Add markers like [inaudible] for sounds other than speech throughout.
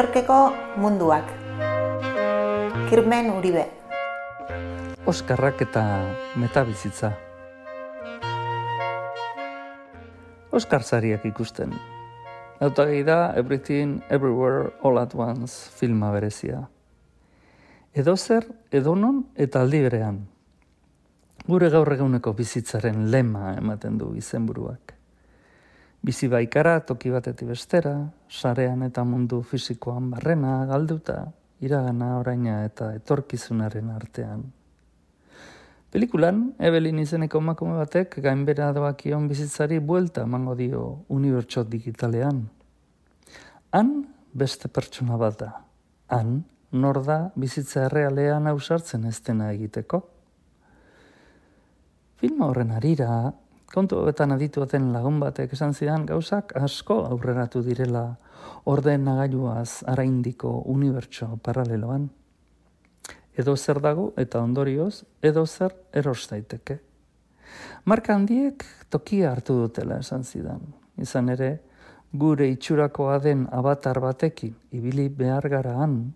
Yorkeko munduak. Kirmen Uribe. Oskarrak eta metabizitza. Oskar zariak ikusten. Autagai da Everything Everywhere All at Once filma berezia. Edo zer, edonon eta aldi berean. Gure gaur eguneko bizitzaren lema ematen du izenburuak. Bizi baikara toki batetik bestera, sarean eta mundu fisikoan barrena galduta, iragana oraina eta etorkizunaren artean. Pelikulan, Evelyn izeneko emakume batek gainbera doakion bizitzari buelta emango dio unibertsot digitalean. Han beste pertsona bat da. Han nor da bizitza errealean ausartzen ez dena egiteko. Filma horren arira, kontu hobetan aditu lagun batek esan zidan gauzak asko aurreratu direla orden nagailuaz araindiko unibertso paraleloan. Edo zer dago eta ondorioz, edo zer eros daiteke. Marka handiek tokia hartu dutela esan zidan. Izan ere, gure itxurakoa den abatar batekin ibili behar gara han,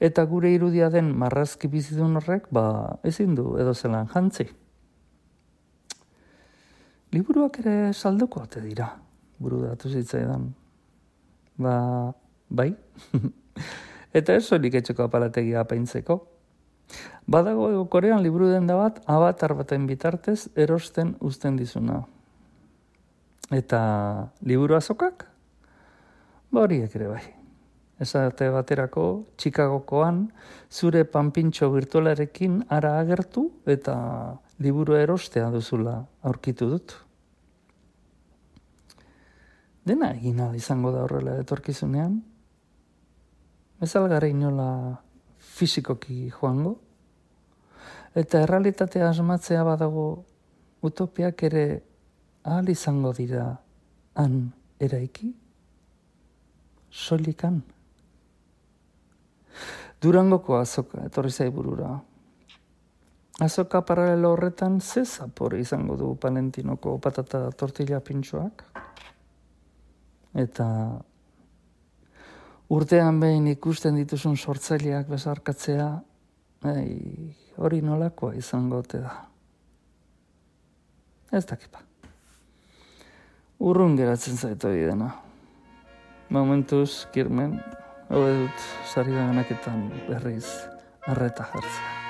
eta gure irudia den marrazki bizidun horrek, ba, ezin du edo zelan jantzi liburuak ere salduko ate dira, buru datu zitzaidan. Ba, bai, [laughs] eta ez soilik etxeko apalategia apaintzeko. Badago korean liburu den da bat, abatar baten bitartez erosten uzten dizuna. Eta liburu azokak? Ba horiek ere bai. Esate baterako, Chicagokoan, zure panpintxo virtualarekin ara agertu eta liburu erostea duzula aurkitu dut. Dena egin izango da horrela etorkizunean. Ez algara inola fizikoki joango. Eta errealitatea asmatzea badago utopiak ere ahal izango dira han eraiki. Solikan. Durangoko azoka, etorri zaiburura. Azoka paralelo horretan ze zapore izango du palentinoko patata tortilla pintxoak. Eta urtean behin ikusten dituzun sortzaileak bezarkatzea, ei, hori nolakoa izango te da. Ez dakipa. Urrun geratzen zaitu dena. Momentuz, kirmen, dut, sari berriz, arreta jartzea.